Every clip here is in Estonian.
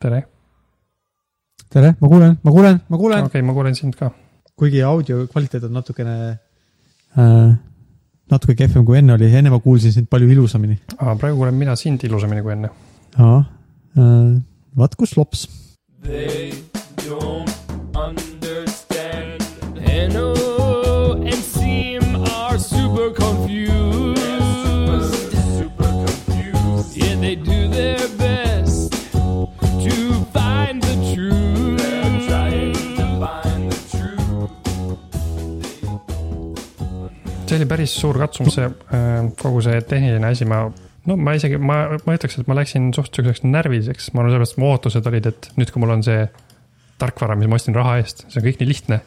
tere, tere, ma kuulen, ma kuulen, ma okei kuulen. okay,, ma kuulen sind ka. kuigi audio kvaliteet on natukene äh,, natuke kehvem kui enne oli, enne ma kuulsin sind palju ilusamini. praegu kuulen mina sind ilusamini kui enne. aa äh,, vaat kus lops. They see oli päris suur katsumus, see äh, kogu see tehniline asi, ma, no ma isegi, ma, ma ütleks, et ma läksin suht siukseks närviliseks, ma arvan, sellepärast mu ootused olid, et nüüd, kui mul on see tarkvara, mis ma ostsin raha eest, see on kõik nii lihtne,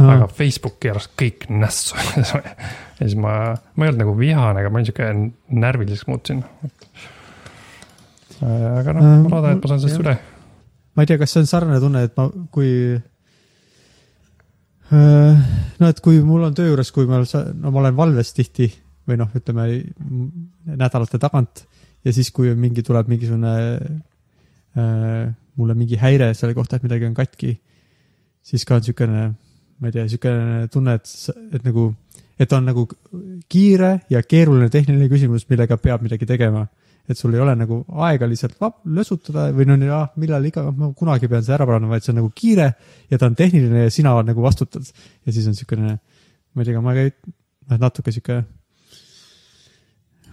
aga Facebook keeras kõik nässu. ja siis ma, ma ei olnud nagu vihane, aga ma olin sihuke närviliseks muutusin. aga noh, ma loodan, et ma saan sellest üle. ma ei tea, kas see on sarnane tunne, et ma, kui äh, no et kui mul on töö juures, kui ma, no ma olen valves tihti või noh, ütleme nädalate tagant ja siis, kui mingi, tuleb mingisugune äh, mulle mingi häire selle kohta, et midagi on katki, siis ka on niisugune, ma ei tea, niisugune tunne, et, et nagu, et on nagu kiire ja keeruline tehniline küsimus, millega peab midagi tegema et sul ei ole nagu aega lihtsalt lösutada või no nii, ah, millal iga, ma kunagi pean see ära parandama, vaid see on nagu kiire ja ta on tehniline ja sina nagu vastutad. ja siis on niisugune, ma ei tea, ma ei, noh natuke sihuke,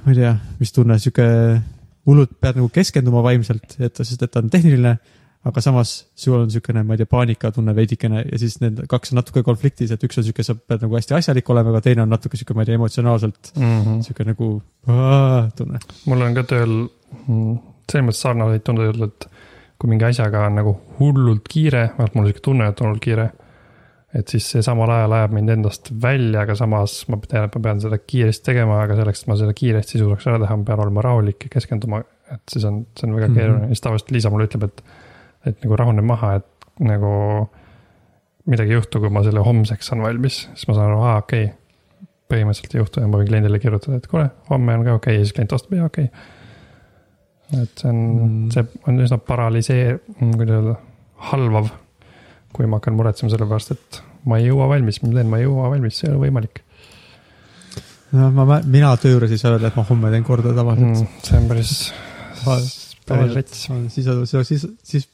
ma ei tea, mis tunne, sihuke hullult pead nagu keskenduma vaimselt, et sest, et ta on tehniline, aga samas sul on niisugune, ma ei tea, paanikatunne veidikene ja siis need kaks on natuke konfliktis, et üks on niisugune, sa pead nagu hästi asjalik olema, aga teine on natuke niisugune, ma ei tea, emotsionaalselt Mm -hmm. niisugune nagu aah, tunne. mul on ka tööl mm, selles mõttes sarnaseid tundeid et kui mingi asjaga on nagu hullult kiire, vähemalt mul on sihuke tunne, et on hullult kiire. et siis see samal ajal ajab mind endast välja, aga samas ma tean, et ma pean seda kiiresti tegema, aga selleks, et ma seda kiiresti suudaks ära teha, ma pean olema rahulik ja keskenduma. et siis on, see on väga Mhm. keeruline ja siis tavaliselt Liisa mulle ütleb, et, et nagu rahune maha, et nagu midagi ei juhtu, kui ma selle homseks saan valmis, siis ma saan aru, aa, okei okay. põhimõtteliselt ei juhtu ja ma võin kliendile kirjutada, et kuule, homme on ka okei okay. ja siis klient vastab, jaa, okei okay.. et see on Mm. mm., see on üsna paralüseer-, kuidas öelda, halvav. kui ma hakkan muretsema selle pärast, et ma ei jõua valmis, mis ma teen, ma ei jõua valmis, see ei ole võimalik no ma, mina töö juures ei saa öelda, et ma homme teen korda tavaliselt mm,. see on päris, päris rets mm.. siis, siis, siis, siis,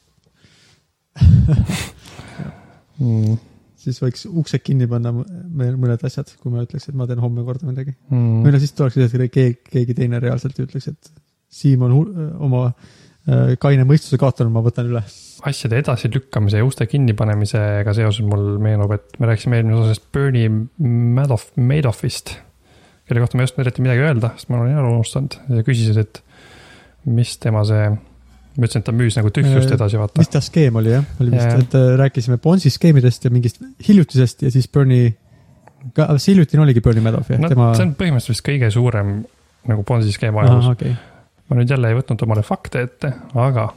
mm,. siis võiks uksed kinni panna meil mõned asjad, kui ma ütleks, et ma teen homme korda midagi mm.. Või no siis tuleks lihtsalt keegi, keegi teine reaalselt ja ütleks, et Siim on oma äh, kaine mõistuse kaotanud, ma võtan üle. asjade edasilükkamise ja uste kinnipanemisega seoses mul meenub, et me rääkisime eelmises osas Bernie Madoff, Madoffist. kelle kohta ma ei osanud eriti midagi öelda, sest ma olen ära unustanud ja küsisid, et mis tema see, ma ütlesin, et ta müüs nagu tühjust Äh, edasi, vaata mis. ta skeem oli jah, oli vist Jaa., et äh, rääkisime Bonsi skeemidest ja mingist hiljutisest ja siis Bernie, ka see hiljutine oligi Bernie Madoff jah no tema... see on põhimõtteliselt vist kõige suurem nagu Bonsi skeem ajaloos. okei, ma nüüd jälle ei võtnud omale fakte ette, aga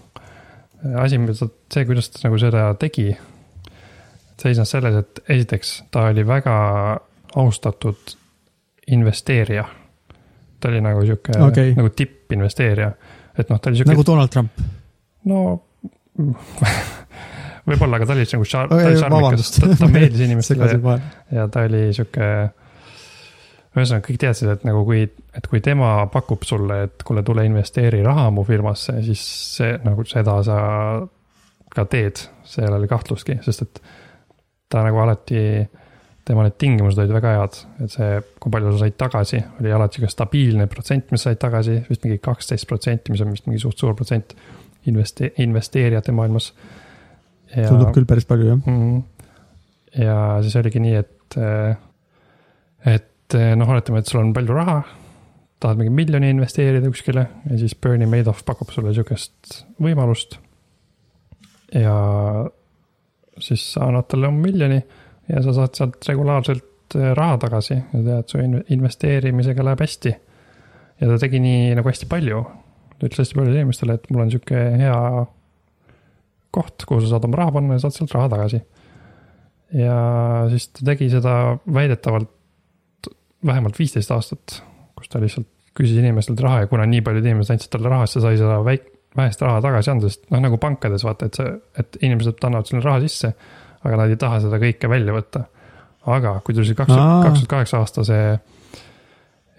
asi, mida see, kuidas ta nagu seda tegi, seisnes selles, et esiteks ta oli väga austatud investeerija. ta oli nagu sihuke okay. nagu tippinvesteerija, et noh, ta oli sihuke nagu Donald Trump. no võib-olla, aga ta oli nagu šar-, ta oli šarmikas, ta, ta meeldis inimestele vahele. ja ta oli sihuke, ühesõnaga kõik teadsid, et nagu kui, et kui tema pakub sulle, et kuule, tule investeeri raha mu firmasse, siis see nagu seda sa ka teed, seal ei ole kahtlustki, sest et ta nagu alati, tema need tingimused olid väga head, et see, kui palju sa said tagasi, oli alati sihuke stabiilne protsent, mis said tagasi, vist mingi kaksteist protsenti, mis on vist mingi suht suur protsent investe-, investeerijate maailmas. tundub küll päris palju jah. Mhm. ja siis oligi nii, et, et noh, oletame, et sul on palju raha, tahad mingi miljoni investeerida kuskile ja siis Bernie Madoff pakub sulle sihukest võimalust. ja siis sa annad talle miljoni ja sa saad sealt regulaarselt eh, raha tagasi ja tead, su in- investeerimisega läheb hästi. ja ta tegi nii nagu hästi palju, ta ütles hästi paljudele inimestele, et mul on sihuke hea koht, kuhu sa saad oma raha panna ja saad sealt raha tagasi. ja siis ta tegi seda väidetavalt vähemalt viisteist aastat, kus ta lihtsalt küsis inimestelt raha ja kuna nii paljud inimesed andsid talle raha, siis ta sai seda väik-, vähest raha tagasi anda, sest noh, nagu pankades vaata, et see, et inimesed annavad sulle raha sisse, aga nad ei taha seda kõike välja võtta. aga kui tuli see kaks Aa. kaks tuhat kaheksa aasta see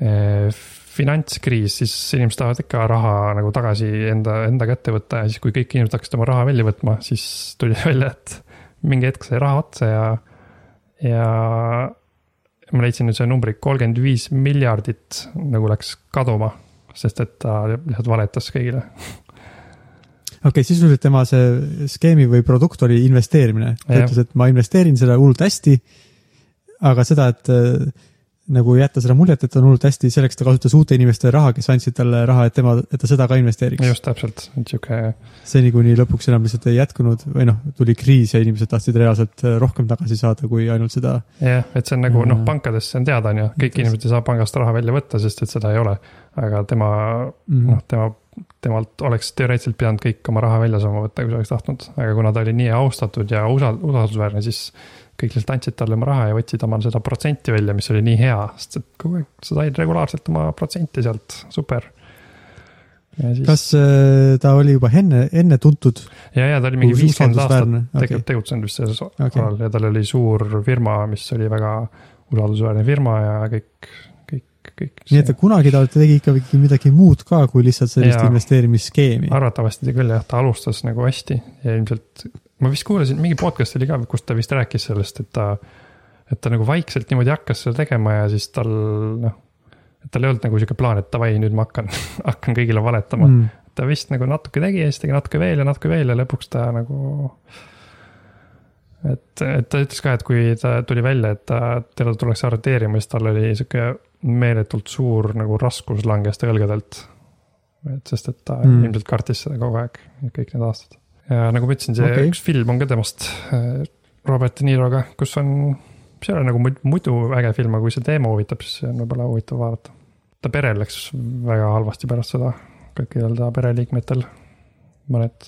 eh, finantskriis, siis inimesed tahavad ikka raha nagu tagasi enda, enda kätte võtta ja siis, kui kõik inimesed hakkasid oma raha välja võtma, siis tuli välja, et mingi hetk sai raha otsa ja, ja ma leidsin nüüd selle numbri, kolmkümmend viis miljardit nagu läks kaduma, sest et ta lihtsalt valetas kõigile. okei okay,, sisuliselt tema see skeemi või produkt oli investeerimine. ta ütles, et ma investeerin seda hullult hästi. aga seda, et äh, nagu jätta seda muljet, et on hullult hästi, selleks ta kasutas uute inimeste raha, kes andsid talle raha, et tema, et ta seda ka investeeriks. just täpselt, et sihuke, seni, kuni lõpuks enam lihtsalt ei jätkunud või noh, tuli kriis ja inimesed tahtsid reaalselt äh, rohkem tagasi saada, kui ainult seda. jah, et see on nagu noh Mhm., pankades see on teada, on ju, kõik inimesed ei saa pangast raha välja võtta, sest et seda ei ole. aga tema, Mhm. noh, tema, temalt oleks teoreetiliselt pidanud kõik oma raha välja saama võtta, kui sa oleks tahtnud, aga kuna ta oli nii austatud ja usal-, usaldusväärne, siis kõik lihtsalt andsid talle oma raha ja võtsid omal seda protsenti välja, mis oli nii hea, sest et kogu aeg sa said regulaarselt oma protsenti sealt, super. siis, kas äh, ta oli juba enne, enne tuntud? ja, ja ta oli mingi viiskümmend aastat tege-, tegutsenud vist selles Okei. alal ja tal oli suur firma, mis oli väga usaldusväärne firma ja kõik, kõik, nii et ta kunagi ta tegi ikkagi midagi muud ka, kui lihtsalt sellist Jaa. investeerimisskeemi. arvatavasti küll jah, ta alustas nagu hästi ja ilmselt, ma vist kuulasin, mingi podcast oli ka, kus ta vist rääkis sellest, et ta, et ta nagu vaikselt niimoodi hakkas seda tegema ja siis tal noh, et tal ei olnud nagu sihuke plaan, et davai, nüüd ma hakkan, hakkan kõigile valetama. Mm. ta vist nagu natuke tegi ja siis tegi natuke veel ja natuke veel ja lõpuks ta nagu. et, et ta ütles ka, et kui ta tuli välja, et ta, teda tuleks arreteerima, siis tal oli sihuke meeletult suur nagu raskus langes ta õlgadelt. et sest, et ta Mm. ilmselt kartis seda kogu aeg, kõik need aastad. ja nagu ma ütlesin, see okay. üks film on ka temast äh, Robert De Niroga, kus on, see ei ole nagu muid- muidu äge film, aga kui see teema huvitab, siis see on võib-olla huvitav vaadata. ta perel läks väga halvasti pärast seda, kõikidel ta pereliikmetel. mõned,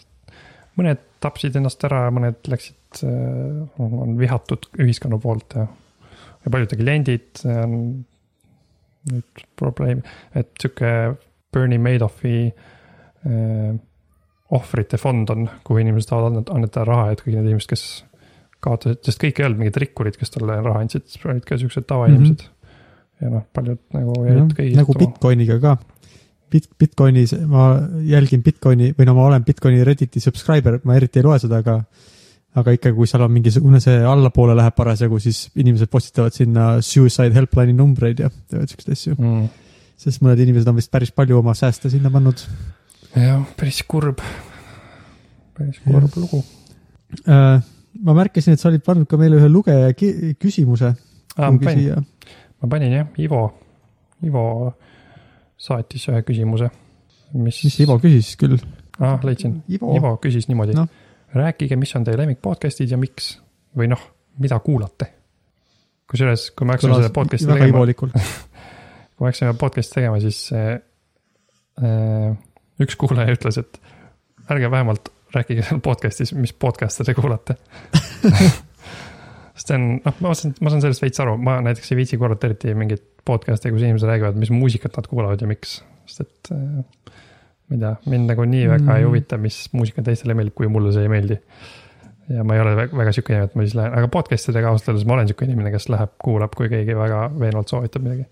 mõned tapsid ennast ära, mõned läksid, on vihatud ühiskonna poolt ja, ja paljud kliendid on nüüd probleem, et sihuke Bernie Madoffi eh, ohvrite fond on, kuhu inimesed tahavad annet- annetada raha, et kõik need inimesed, kes kaotasid, sest kõik ei olnud mingid rikkurid, kes talle raha andsid, olid ka siuksed tavainimesed mm. -hmm. ja noh, paljud nagu jäid kõigist nagu Bitcoiniga ka. Bit-, Bitcoinis, ma jälgin Bitcoini või no ma olen Bitcoini Redditi subscriber, ma eriti ei loe seda, aga aga ikka, kui seal on mingisugune see allapoole läheb parasjagu, siis inimesed postitavad sinna suicide helpline'i numbreid ja teevad siukseid asju. mm.. sest mõned inimesed on vist päris palju oma sääste sinna pannud jah, päris kurb, päris kurb lugu. äh,. ma märkasin, et sa olid pannud ka meile ühe lugeja küsimuse ma panin, ma panin jah, Ivo, Ivo saatis ühe küsimuse, mis. mis Ivo küsis küll? aa, leidsin, Ivo, küsis niimoodi no.. rääkige, mis on teie lemmik podcast'id ja miks või noh, mida kuulate. kusjuures, kui me hakkasime seda podcast'i tegema, kui me hakkasime podcast'i tegema, siis äh, äh, üks kuulaja ütles, et ärge vähemalt rääkige seal podcast'is, mis podcast'e te kuulate. sest see on, noh, ma saan, ma saan sellest veits aru, ma näiteks ei viitsi korrata eriti mingeid podcast'e, kus inimesed räägivad, mis muusikat nad kuulavad ja miks, sest et äh, tea, mind nagu nii väga mm. ei Mm. huvita, mis muusika teistele meeldib, kui mulle see ei meeldi. ja ma ei ole väga, väga sihuke inimene, et ma siis lähen, aga podcast idega ausalt öeldes ma olen sihuke inimene, kes läheb, kuulab, kui keegi väga veenvalt soovitab midagi.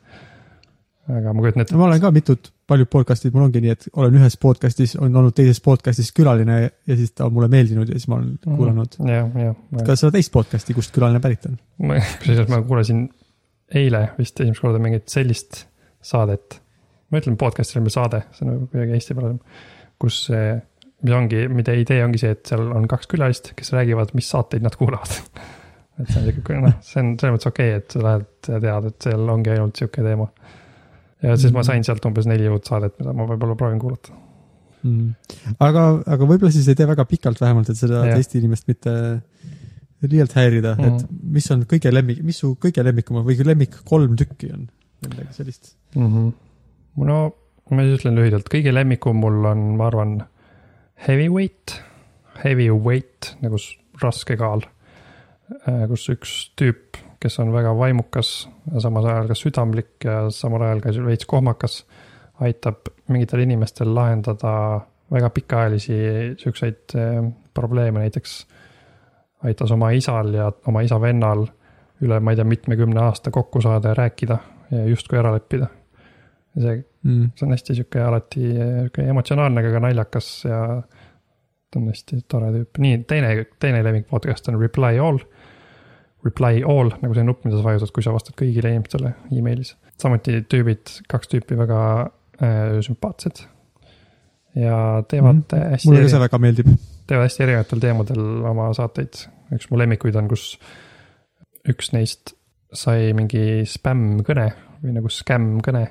aga ma kujutan ette, ma olen ka mitut, paljud podcast'id mul ongi nii, et olen ühes podcast'is, on olnud teises podcast'is külaline ja, siis ta on mulle meeldinud ja siis ma olen Mhm. kuulanud. jah, jah. ka seda teist podcast'i, kust külaline pärit on. ma, kusjuures ma kuulasin eile vist esimest korda mingit sellist saadet. Ma ütlen podcast'ile ümber saade, see on nagu kuidagi eestipärasem, kus see, mis ongi, mida idee ongi see, et seal on kaks külalist, kes räägivad, mis saateid nad kuulavad. et see on sihuke, noh, see on selles mõttes okei okay,, et sa lähed ja tead, et seal ongi ainult sihuke teema. ja siis ma sain sealt umbes neli uut saadet, mida ma võib-olla proovin kuulata. mm.. aga, aga võib-olla siis ei tee väga pikalt vähemalt, et seda Jah. teist inimest mitte liialt häirida mm, -hmm. Mhm. et mis on kõige lemmik, mis su kõige lemmikum või lemmik kolm tükki on midagi sellist mm. -hmm. No ma siis ütlen lühidalt, kõige lemmikum mul on, ma arvan, heavyweight, heavyweight nagu raske kaal. kus üks tüüp, kes on väga vaimukas samas ajal ka südamlik ja samal ajal ka veits kohmakas, aitab mingitel inimestel lahendada väga pikaajalisi siukseid äh, probleeme, näiteks aitas oma isal ja oma isa vennal üle, ma ei tea, mitmekümne aasta kokku saada ja rääkida ja justkui ära leppida. Ja see, mm. see on hästi sihuke alati sihuke emotsionaalne, aga ka naljakas ja ta on hästi tore tüüp, nii teine, teine lemmik podcast on Reply All. Reply All nagu see nupp, mida sa vajutad, kui sa vastad kõigile inimestele email'is. samuti tüübid, kaks tüüpi väga äh, sümpaatsed. ja teevad mm. hästi mulle ka see väga meeldib. teevad hästi erinevatel teemadel oma saateid. üks mu lemmikuid on, kus üks neist sai mingi spämm-kõne või nagu skämm-kõne.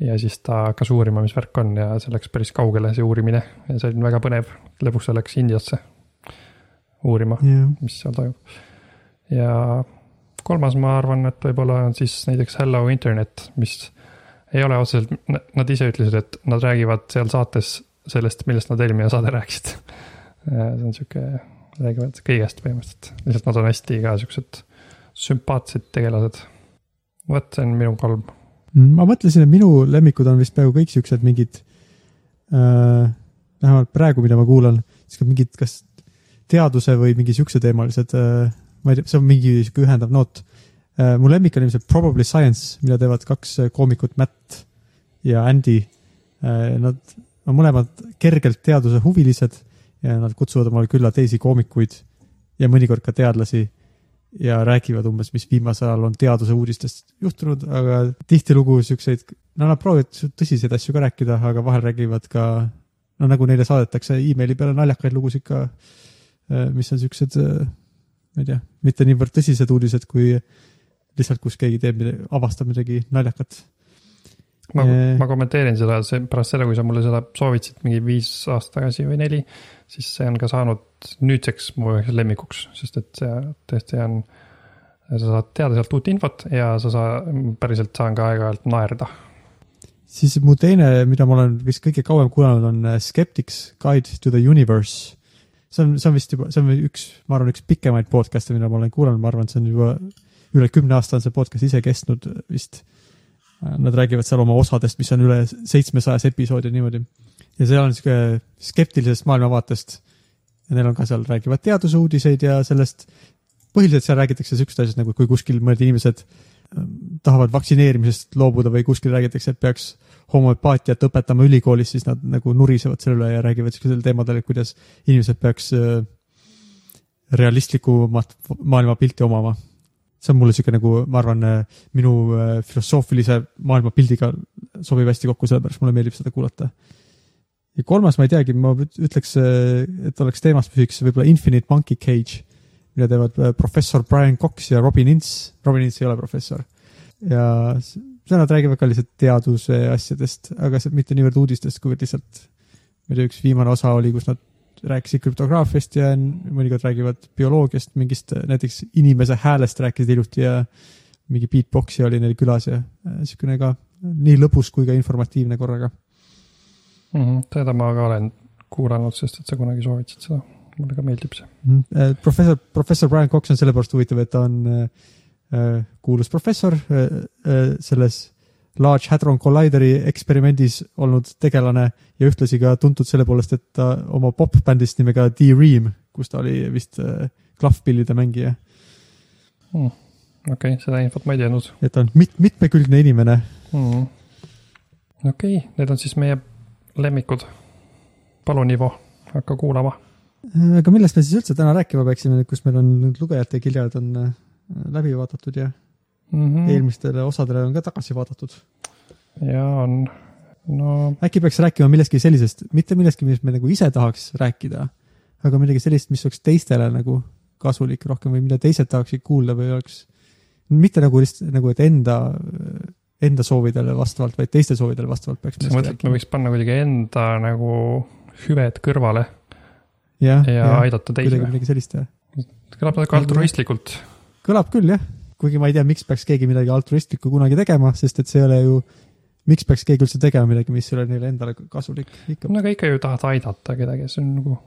Ja siis ta hakkas uurima, mis värk on ja see läks päris kaugele, see uurimine ja see oli väga põnev. lõpuks ta läks Indiasse uurima, jah, mis seal toimub. ja kolmas, ma arvan, et võib-olla on siis näiteks Hello Internet, mis ei ole otseselt, nad ise ütlesid, et nad räägivad seal saates sellest, millest nad eelmine saade rääkisid. see on sihuke, räägivad kõigest põhimõtteliselt, lihtsalt nad on hästi ka siuksed sümpaatsed tegelased. vot see on minu kolm. Mm, ma mõtlesin, et minu lemmikud on vist peaaegu kõik siuksed mingid äh,, vähemalt praegu, mida ma kuulan, siuksed mingid, kas teaduse või mingi siukse teemalised äh,, ma ei tea, see on mingi sihuke ühendav noot äh,. mu lemmik on ilmselt Probably Science, mida teevad kaks äh, koomikut, Matt ja Andy äh,. Nad on mõlemad kergelt teaduse huvilised ja nad kutsuvad omale külla teisi koomikuid ja mõnikord ka teadlasi ja räägivad umbes, mis viimasel ajal on teaduse uudistest juhtunud, aga tihtilugu siukseid, no nad proovivad tõsiseid asju ka rääkida, aga vahel räägivad ka, no nagu neile saadetakse emaili peale naljakaid lugusid ka, mis on siuksed, ma ei tea, mitte niivõrd tõsised uudised, kui lihtsalt, kus keegi teeb, avastab midagi naljakat. Ma ma kommenteerin seda, see pärast seda, kui sa mulle seda soovitasid mingi viis aastat tagasi või neli, siis see on ka saanud nüüdseks mu üheks lemmikuks, sest et see tõesti on, sa saad teada sealt uut infot ja sa saa-, päriselt saan ka aeg-ajalt naerda. siis mu teine, mida ma olen vist kõige kauem kuulanud, on äh, Skeptics Guide to the Universe. see on, see on vist juba, see on üks, ma arvan, üks pikemaid podcast'e, mida ma olen kuulanud, ma arvan, et see on juba üle kümne aasta on see podcast ise kestnud vist. Nad räägivad seal oma osadest, mis on üle seitsmesajas episoodi niimoodi. ja seal on sihuke skeptilisest maailmavaatest. ja neil on ka seal, räägivad teadusuudiseid ja sellest, põhiliselt seal räägitakse siukest asjast nagu, kui kuskil mõned inimesed ähm, tahavad vaktsineerimisest loobuda või kuskil räägitakse, et peaks homöopaatiat õpetama ülikoolis, siis nad nagu nurisevad selle üle ja räägivad siukesel teemadel, et kuidas inimesed peaks äh, realistlikumat maailmapilti omama. See on mulle sihuke nagu, ma arvan, minu äh, filosoofilise maailmapildiga sobib hästi kokku, sellepärast mulle meeldib seda kuulata. ja kolmas, ma ei teagi, ma ütleks, et oleks teemas püsiks võib-olla Infinite Monkey Cage, mida teevad äh, professor Brian Cox ja Robin Ince. Robin Ince ei ole professor ja seal nad räägivad ka lihtsalt teaduse asjadest, aga see mitte niivõrd uudistest, kuivõrd lihtsalt, ma ei tea, üks viimane osa oli, kus nad rääkisid krüptograafiast ja mõnikord räägivad bioloogiast, mingist näiteks inimese häälest rääkisid ilusti ja mingi beatbox'i oli neil külas ja äh, niisugune ka nii lõbus kui ka informatiivne korraga. Mhm, seda ma ka olen kuulanud, sest et sa kunagi soovitasid seda, mulle ka meeldib see. Äh, professor, professor Brian Cox on sellepärast huvitav, et ta on äh, äh, kuulus professor äh, äh, selles Large Hadron Collideri eksperimendis olnud tegelane ja ühtlasi ka tuntud selle poolest, et ta oma popbändist nimega D-Ream, kus ta oli vist äh, klahvpillide mängija, okei okay,, seda infot ma ei teadnud et ta on mit-, mitmekülgne inimene. mm.. okei okay,, need on siis meie lemmikud. palun, Ivo, hakka kuulama. Äh, aga millest me siis üldse täna rääkima peaksime, kus meil on lugejate kirjad on äh, läbi vaadatud ja Mm -hmm. eelmistele osadele on ka tagasi vaadatud. ja on, no äkki peaks rääkima millestki sellisest, mitte millestki, millest me nagu ise tahaks rääkida, aga midagi sellist, mis oleks teistele nagu kasulik rohkem või mida teised tahaksid kuulda või oleks, mitte nagu lihtsalt nagu, et enda, enda soovidele vastavalt, vaid teiste soovidele vastavalt peaks sa mõtled, et me võiks panna kuidagi enda nagu hüved kõrvale jah, ja, ja jah, aidata teisi või? midagi sellist teha. kõlab natuke altruistlikult. kõlab küll jah, kuigi ma ei tea, miks peaks keegi midagi altruistlikku kunagi tegema, sest et see ei ole ju, miks peaks keegi üldse tegema midagi, mis ei ole neile endale kasulik, ikka no aga ikka ju tahad aidata kedagi, see on nagu,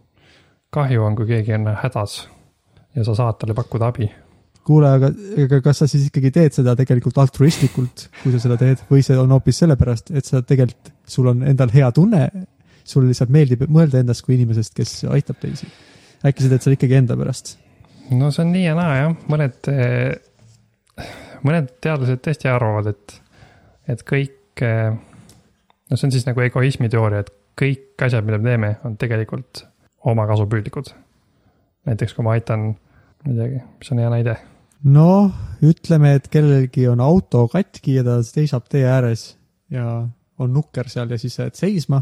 kahju on, kui keegi on hädas ja sa saad talle pakkuda abi. kuule, aga, aga kas sa siis ikkagi teed seda tegelikult altruistlikult, kui sa seda teed või see on hoopis sellepärast, et sa tegelikult, sul on endal hea tunne, sulle lihtsalt meeldib mõelda endast kui inimesest, kes aitab teisi. äkki sa teed seda ikkagi enda pärast? no see on nii ja naa jah, mõned, mõned teadlased tõesti arvavad, et, et kõik, no see on siis nagu egoismi teooria, et kõik asjad, mida me teeme, on tegelikult omakasupüüdlikud. näiteks kui ma aitan, ma ei teagi, mis on hea näide, noh, ütleme, et kellelgi on auto katki ja ta seisab tee ääres ja on nukker seal ja siis sa jääd seisma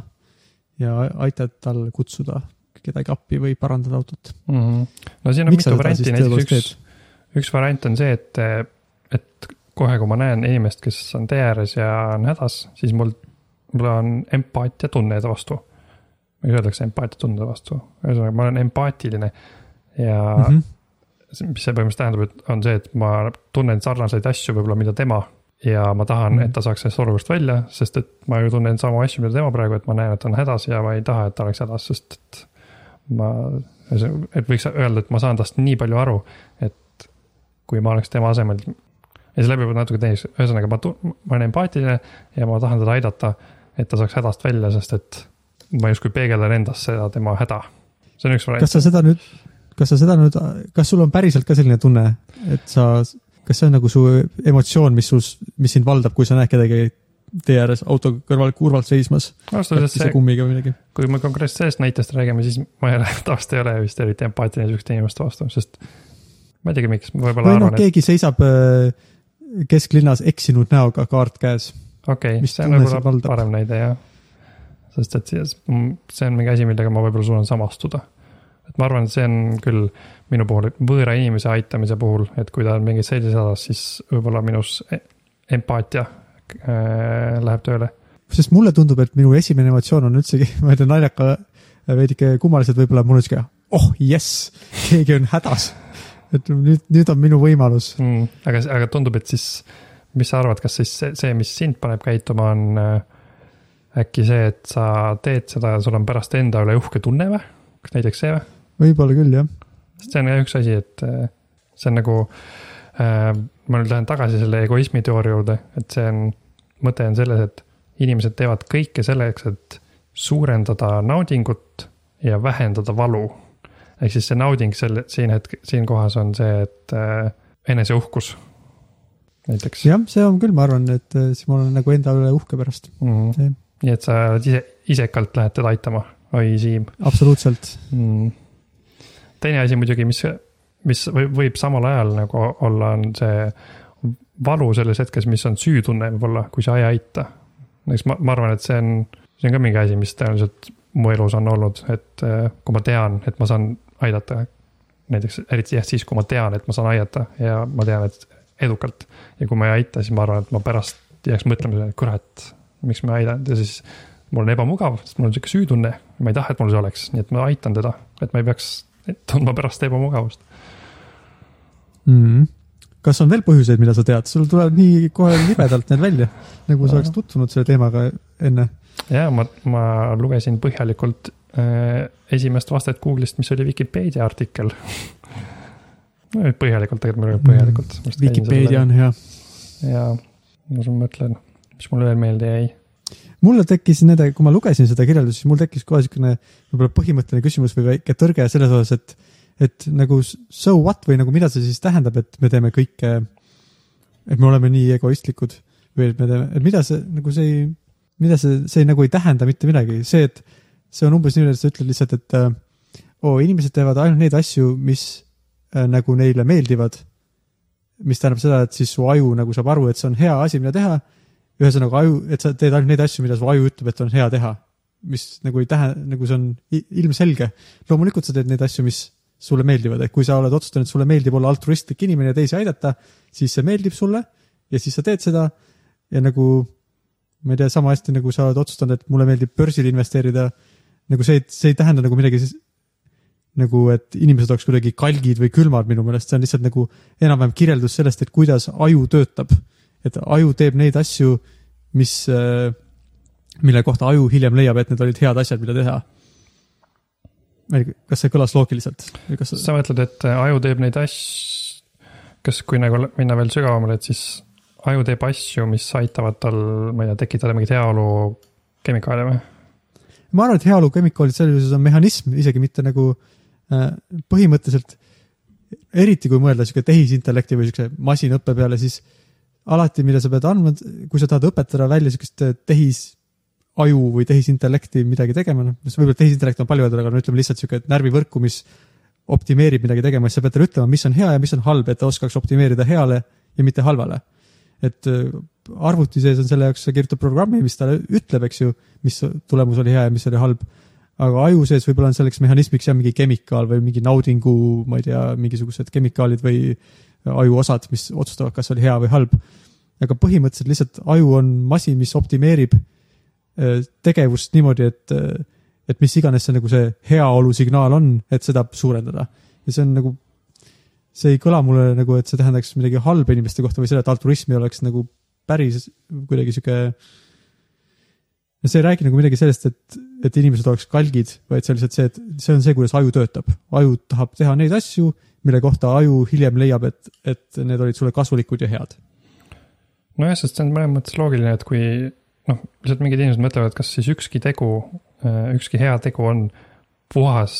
ja aitad tal kutsuda kedagi appi või parandada autot. mm. -hmm. no siin on Miks mitu varianti, näiteks üks, üks variant on see, et, et kohe, kui ma näen inimest, kes on tee ääres ja on hädas, siis mul, mul on empaatia tunne ta vastu. või öeldakse empaatia tunde vastu, ühesõnaga ma olen empaatiline ja mm. -hmm. mis see põhimõtteliselt tähendab, et on see, et ma tunnen sarnaseid asju võib-olla, mida tema ja ma tahan mm. -hmm. et ta saaks sellest olukorrast välja, sest et ma ju tunnen samu asju, mida tema praegu, et ma näen, et ta on hädas ja ma ei taha, et ta oleks hädas, sest et ma, et võiks öelda, et ma saan tast nii palju aru, et kui ma oleks tema asemel. Ja see läbi võib natuke teise, ühesõnaga ma, ma olen empaatiline ja ma tahan teda aidata, et ta saaks hädast välja, sest et ma justkui peegeldan endas seda tema häda. see on üks variant kas. sa seda nüüd, kas sa seda nüüd, kas sul on päriselt ka selline tunne, et sa, kas see on nagu su emotsioon, mis sus, mis sind valdab, kui sa näed kedagi tee ääres auto kõrval kurvalt seismas, kui me konkreetselt sellest näitest räägime, siis ma ei ole, tavaliselt ei ole vist eriti empaatiline sihukeste inimeste vastu, sest ma ei teagi, miks, ma võib-olla või arvan, et keegi seisab äh, kesklinnas eksinud näoga, kaart käes. okei okay,, see on võib-olla parem näide jah. sest et see on mingi asi, millega ma võib-olla suudan samastuda. et ma arvan, et see on küll minu puhul võõra inimese aitamise puhul, et kui ta on mingis sellises hädas, siis võib-olla minus e- empaatia äh, läheb tööle. sest mulle tundub, et minu esimene emotsioon on üldsegi, ma ütlen naljaka, veidike kummaliselt võib-olla, mul on sihuke, oh jess, keegi on hädas. Et nüüd, nüüd on minu võimalus. mm,. aga, aga tundub, et siis, mis sa arvad, kas siis see, see, mis sind paneb käituma, on äh, äkki see, et sa teed seda ja sul on pärast enda üle uhke tunne või? kas näiteks see või? võib-olla küll, jah. sest see on jah üks asi, et äh, see on nagu äh,, ma nüüd lähen tagasi selle egoismi teooria juurde, et see on, mõte on selles, et inimesed teevad kõike selleks, et suurendada naudingut ja vähendada valu. Ehk siis see nauding selle, siin hetk, siin kohas on see, et äh, eneseuhkus näiteks. jah, see on küll, ma arvan, et äh, siis ma olen nagu enda üle uhke pärast, Mm. Jah. nii et sa ise, isekalt lähed teda aitama, oi Siim absoluutselt. mm.. teine asi muidugi, mis, mis võib, võib samal ajal nagu olla, on see valu selles hetkes, mis on süütunne võib-olla, kui sa ei aita. näiteks ma, ma arvan, et see on, see on ka mingi asi, mis tõenäoliselt mu elus on olnud, et äh, kui ma tean, et ma saan aidata. näiteks eriti jah, siis kui ma tean, et ma saan aidata ja ma tean, et edukalt ja kui ma ei aita, siis ma arvan, et ma pärast jääks mõtlema, et kurat, miks ma ei aidanud ja siis mul on ebamugav, sest mul on sihuke süütunne, ma ei taha, et mul see oleks, nii et ma aitan teda, et ma ei peaks tundma pärast ebamugavust. mm. -hmm. kas on veel põhjuseid, mida sa tead, sul tuleb nii kohe libedalt need välja, nagu sa oleks tutvunud selle teemaga enne. ja ma, ma lugesin põhjalikult esimest vastet Google'ist, mis oli Vikipeedia artikkel. no põhjalikult, tegelikult ma lugen põhjalikult. Vikipeedia on hea. ja ma siin mõtlen, mis mulle veel meelde jäi. mulle tekkis nende, kui ma lugesin seda kirjeldust, siis mul tekkis kohe niisugune võib-olla põhimõtteline küsimus või väike tõrge selles osas, et et nagu so what või nagu mida see siis tähendab, et me teeme kõike, et me oleme nii egoistlikud või et me teeme, et mida see nagu see ei, mida see, see nagu ei tähenda mitte midagi, see, et see on umbes nii, et sa ütled lihtsalt, et äh, oo, inimesed teevad ainult neid asju, mis äh, nagu neile meeldivad. mis tähendab seda, et siis su aju nagu saab aru, et see on hea asi, mida teha ühesõnaga aju, et sa teed ainult neid asju, mida su aju ütleb, et on hea teha. mis nagu ei tähenda, nagu see on ilmselge. loomulikult sa teed neid asju, mis sulle meeldivad, et kui sa oled otsustanud, sulle meeldib olla altruistlik inimene ja teisi aidata, siis see meeldib sulle ja siis sa teed seda ja nagu ma ei tea, sama hästi nagu sa oled otsustanud, et mulle meeldib börsil investeerida, nagu see, see ei tähenda nagu midagi siis, nagu, et inimesed oleks kuidagi kalgid või külmad minu meelest, see on lihtsalt nagu enam-vähem kirjeldus sellest, et kuidas aju töötab. et aju teeb neid asju, mis, mille kohta aju hiljem leiab, et need olid head asjad, mida teha. kas see kõlas loogiliselt kas sa mõtled, et äh, aju teeb neid asju, kas, kui nagu minna veel sügavamale, et siis aju teeb asju, mis aitavad tal, ma ei tea, tekitada mingit heaolu kemikaale või? Ma arvan, et heaolu chemical'id selles osas on mehhanism, isegi mitte nagu äh, põhimõtteliselt, eriti kui mõelda sihuke tehisintellekti või siukse masinõppe peale, siis alati, mida sa pead andma, kui sa tahad õpetada välja siukest äh, tehisaju või tehisintellekti midagi tegema, noh, võib-olla tehisintellekt on palju öeldud, aga no ütleme lihtsalt sihuke närvivõrku, mis optimeerib midagi tegema, siis sa pead talle ütlema, mis on hea ja mis on halb, et ta oskaks optimeerida heale ja mitte halvale. et äh, arvuti sees on selle jaoks, sa kirjutad programmi, mis talle ütleb, eks ju, mis tulemus oli hea ja mis oli halb. aga aju sees võib-olla on selleks mehhanismiks jah, mingi kemikaal või mingi naudingu, ma ei tea, mingisugused kemikaalid või ajuosad, mis otsustavad, kas oli hea või halb. aga põhimõtteliselt lihtsalt aju on masin, mis optimeerib äh, tegevust niimoodi, et, et mis iganes see nagu see heaolu signaal on, et seda suurendada. ja see on nagu, see ei kõla mulle nagu, et see tähendaks midagi halba inimeste kohta või seda, et altruism ei oleks nagu päris kuidagi sihuke. see ei räägi nagu midagi sellest, et, et inimesed oleks kalgid, vaid see on lihtsalt see, et see on see, kuidas aju töötab. aju tahab teha neid asju, mille kohta aju hiljem leiab, et, et need olid sulle kasulikud ja head. nojah, sest see on mõnes mõttes loogiline, et kui noh, lihtsalt mingid inimesed mõtlevad, kas siis ükski tegu, ükski hea tegu on puhas,